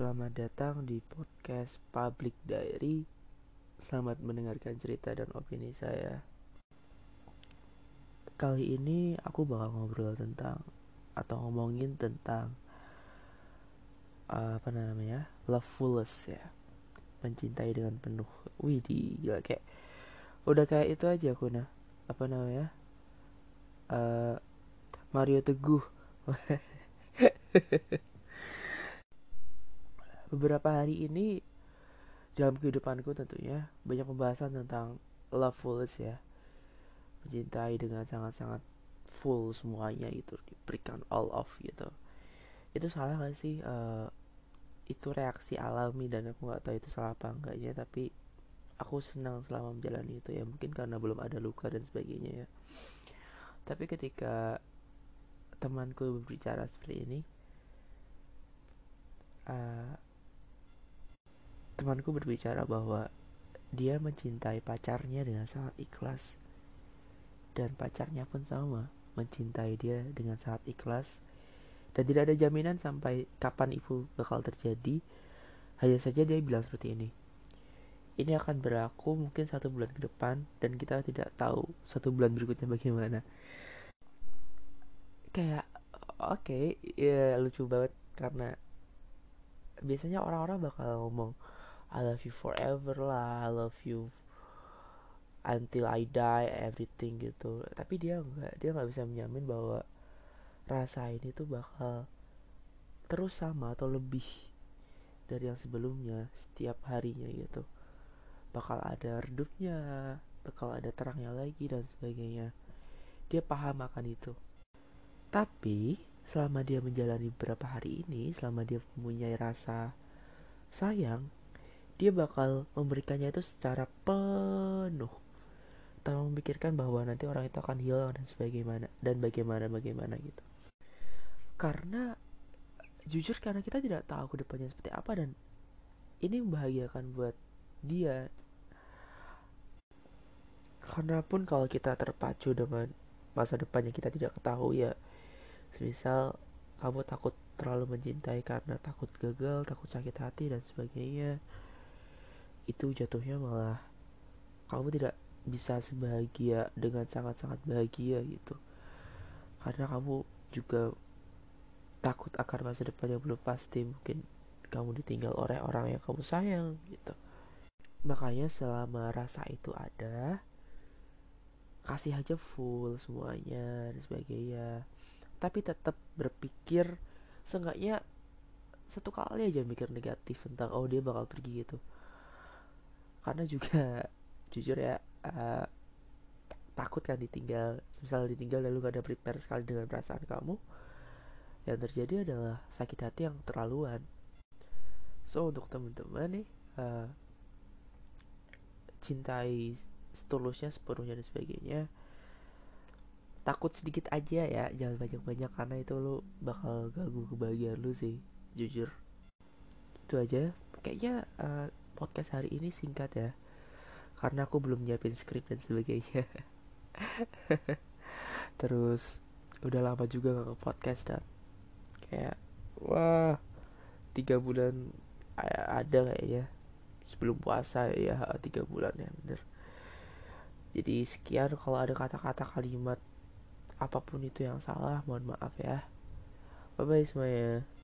Selamat datang di podcast Public Diary. Selamat mendengarkan cerita dan opini saya. Kali ini aku bakal ngobrol tentang atau ngomongin tentang uh, apa namanya? Lovefulness ya. Mencintai dengan penuh. Wih, di gila kayak udah kayak itu aja aku nah. Apa namanya? Uh, Mario Teguh. beberapa hari ini dalam kehidupanku tentunya banyak pembahasan tentang lovefulness ya. Mencintai dengan sangat-sangat full semuanya itu diberikan all of gitu. Itu salah gak sih? Uh, itu reaksi alami dan aku nggak tahu itu salah apa enggaknya tapi aku senang selama menjalani itu ya. Mungkin karena belum ada luka dan sebagainya ya. Tapi ketika temanku berbicara seperti ini uh, Temanku berbicara bahwa dia mencintai pacarnya dengan sangat ikhlas. Dan pacarnya pun sama, mencintai dia dengan sangat ikhlas. Dan tidak ada jaminan sampai kapan itu bakal terjadi. Hanya saja dia bilang seperti ini. Ini akan berlaku mungkin satu bulan ke depan dan kita tidak tahu satu bulan berikutnya bagaimana. Kayak oke, okay, ya lucu banget karena biasanya orang-orang bakal ngomong I love you forever lah I love you until I die everything gitu. Tapi dia nggak dia nggak bisa menjamin bahwa rasa ini tuh bakal terus sama atau lebih dari yang sebelumnya setiap harinya gitu. Bakal ada redupnya bakal ada terangnya lagi dan sebagainya. Dia paham akan itu. Tapi selama dia menjalani beberapa hari ini selama dia mempunyai rasa sayang dia bakal memberikannya itu secara penuh. Tanpa memikirkan bahwa nanti orang itu akan hilang dan sebagaimana dan bagaimana bagaimana gitu. Karena jujur karena kita tidak tahu ke depannya seperti apa dan ini membahagiakan buat dia. Karena pun kalau kita terpacu dengan masa depan yang kita tidak ketahui ya misal kamu takut terlalu mencintai karena takut gagal takut sakit hati dan sebagainya itu jatuhnya malah kamu tidak bisa sebahagia dengan sangat-sangat bahagia gitu. Karena kamu juga takut akan masa depan yang belum pasti mungkin kamu ditinggal oleh orang yang kamu sayang gitu. Makanya selama rasa itu ada kasih aja full semuanya dan sebagainya. Tapi tetap berpikir seenggaknya satu kali aja mikir negatif tentang oh dia bakal pergi gitu karena juga jujur ya uh, takut kan ditinggal. Misal ditinggal lalu gak ada prepare sekali dengan perasaan kamu yang terjadi adalah sakit hati yang terlaluan. So untuk teman-teman nih uh, cintai setulusnya sepenuhnya dan sebagainya takut sedikit aja ya jangan banyak-banyak karena itu lo bakal ganggu kebahagiaan lu sih jujur. Itu aja. Kayaknya uh, podcast hari ini singkat ya. Karena aku belum nyiapin skrip dan sebagainya. Terus udah lama juga gak ke podcast dan. Kayak wah tiga bulan ada kayaknya. Sebelum puasa ya tiga bulan ya bener. Jadi sekian kalau ada kata-kata kalimat apa pun itu yang salah mohon maaf ya. Bye bye semuanya